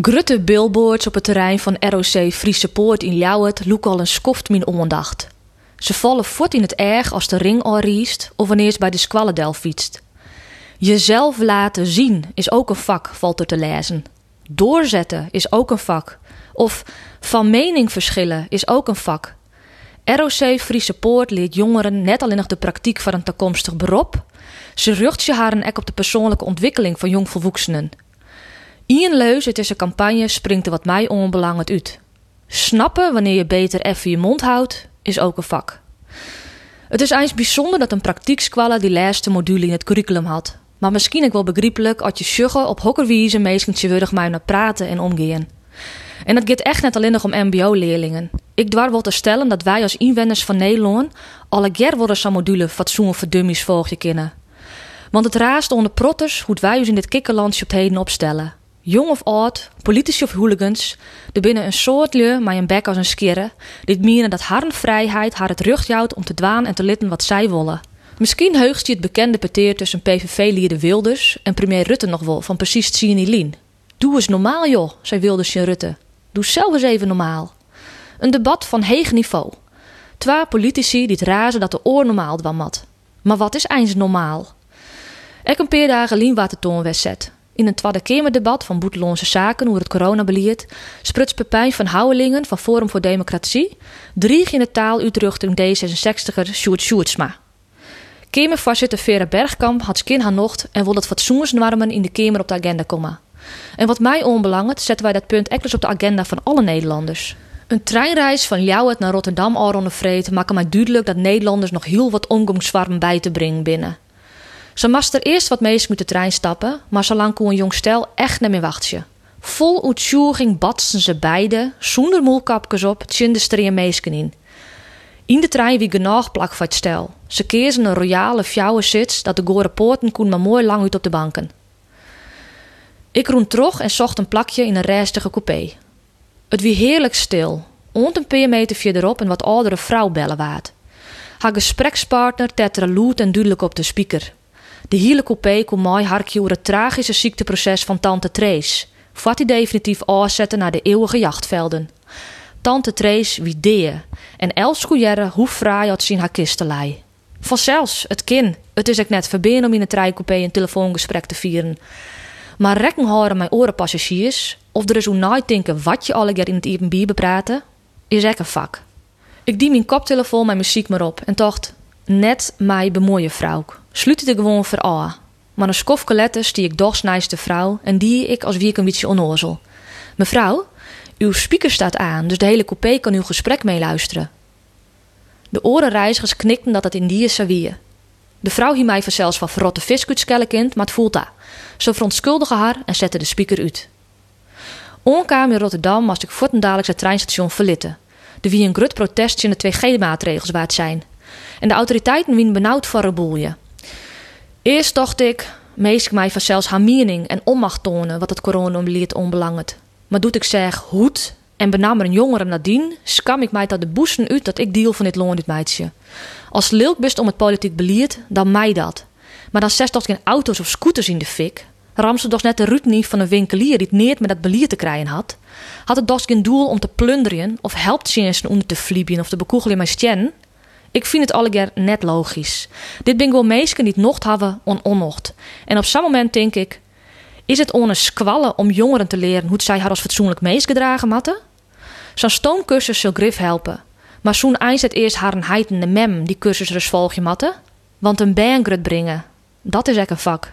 Grutte billboards op het terrein van ROC Friese Poort in Ljouwert loeken al een skoft min ondacht. Ze vallen voort in het erg als de ring al riest of wanneer ze bij de squallendel fietst. Jezelf laten zien is ook een vak, valt er te lezen. Doorzetten is ook een vak. Of van mening verschillen is ook een vak. ROC Friese Poort leert jongeren net alleen nog de praktijk van een toekomstig beroep. Ze rucht je haar ek op de persoonlijke ontwikkeling van jongvolwassenen. Ian Leus, het is een campagne, springt er wat mij onbelangend uit. Snappen wanneer je beter even je mond houdt, is ook een vak. Het is eens bijzonder dat een praktiekskwalla die laatste module in het curriculum had. Maar misschien ook wel begrijpelijk als je sjuggen op hokkerwijze meestens würdig mij naar praten en omgaan. En dat gaat echt net alleen nog om mbo-leerlingen. Ik dwar wel te stellen dat wij als inwoners van Nederland alle ger worden zo'n module fatsoen voor dummies volgje kennen. Want het raast onder protters hoe wij ons in dit kikkerlandje op heden opstellen. Jong of oud, politici of hooligans, er binnen een soort leu maar een bek als een skirre, dit menen dat haar vrijheid haar het rug jouwt om te dwaan en te litten wat zij willen. Misschien heugst hij het bekende peteer tussen PVV-lieden Wilders en premier Rutte nog wel van precies Tsini Lien. Doe eens normaal joh, zei Wilders en Rutte. Doe zelf eens even normaal. Een debat van heeg niveau. Twee politici die het razen dat de oor normaal dwam mat. Maar wat is eens normaal? Ik een paar dagen Lien Watertoon zet. In een tweede Kamerdebat van Boeteloonse Zaken hoe het coronabeleid spruts Pepijn van Houwelingen van Forum voor Democratie drie in de taal uitruchting D66er Sjoerd Sjoerdsma. Kamervoorzitter Vera Bergkamp had skin haar nocht en wil dat fatsoensnormen in de Kamer op de agenda komen. En wat mij onbelangt, zetten wij dat punt enkels op de agenda van alle Nederlanders. Een treinreis van Ljouwert naar Rotterdam al rond de vreed maakt mij duidelijk dat Nederlanders nog heel wat omgangswarm bij te brengen binnen. Ze mast er eerst wat meest met de trein stappen, maar zolang kon een jong stel echt niet meer wachten. Vol uitzoeging batsten ze beide, zonder moelkapjes op, tjinde meesken in. In de trein wie genoeg plak voor het stel. Ze keerden een royale fjouwe sits dat de gore poorten kon maar mooi lang uit op de banken. Ik roen terug en zocht een plakje in een rijstige coupé. Het wie heerlijk stil. Ont een paar meter verderop een wat oudere vrouw bellen waard. Haar gesprekspartner tetterde loed en duidelijk op de speaker. De hele coupé kon mooi harkje over het tragische ziekteproces van tante Trace. Vat hij definitief afzetten naar de eeuwige jachtvelden. Tante Trace wie deer. En Els koejerre hoe fraai had zien haar kistelei. Vanzelfs, het kin. Het is ik net verbeen om in een treincoupé een telefoongesprek te vieren. Maar rekken houden mijn orenpassagiers, of er is hoe nooit denken wat je alle keer in het Airbnb bepraten, is ek een vak. Ik die mijn koptelefoon mijn muziek maar op en dacht, net mij bemoeien vrouw. Sluit het gewoon voor aan. Maar een skofke letters die ik dochs de vrouw en die ik als wie een beetje. Mevrouw, uw speaker staat aan, dus de hele coupé kan uw gesprek meeluisteren. De orenreizigers knikten dat het in die is De vrouw hier mij vanzelfs van verrotte viskutskellekind, maar het voelt daar. Ze verontschuldigen haar en zetten de speaker uit. Onkamer in Rotterdam moest ik voortendaallijks het treinstation verlitten. De wie een grut protest in de 2G-maatregels waard zijn. En de autoriteiten wien benauwd voor een boelje. Eerst dacht ik, meest ik mij vanzelfs haar mening en onmacht tonen wat het coronabeleid onbelangt. Maar doet ik zeg hoed en benam er een jongere nadien, skam ik mij dat de boesten uit dat ik deel van dit loon dit meidje. Als lilk best om het politiek beleid, dan mij dat. Maar dan zes toch geen auto's of scooters in de fik. Ramse net de rut van een winkelier die het neert met dat belier te krijgen had. Had het dus geen doel om te plunderen of helpt ze onder te fliebien of te bekoegelen met stjen. Ik vind het allegaar net logisch. Dit ben wel het nocht hebben on onnocht. En op zo'n moment denk ik, is het on squallen om jongeren te leren hoe zij haar als fatsoenlijk meest gedragen matten? Zo'n stoomcursus zal grif helpen. Maar zo'n eind het eerst haar een heitende mem die cursus dus volgje matten. Want een bangret brengen, dat is echt een vak.